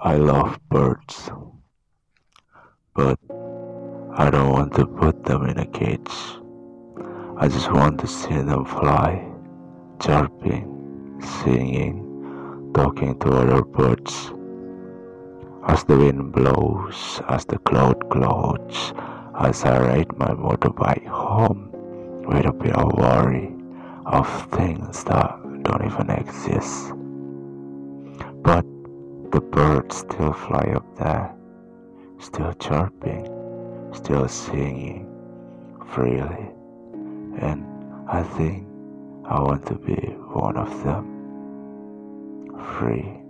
I love birds, but I don't want to put them in a cage. I just want to see them fly, chirping, singing, talking to other birds. As the wind blows, as the cloud clouds, as I ride my motorbike home with a bit of worry of things that don't even exist. But the birds still fly up there, still chirping, still singing freely and I think I want to be one of them. Free.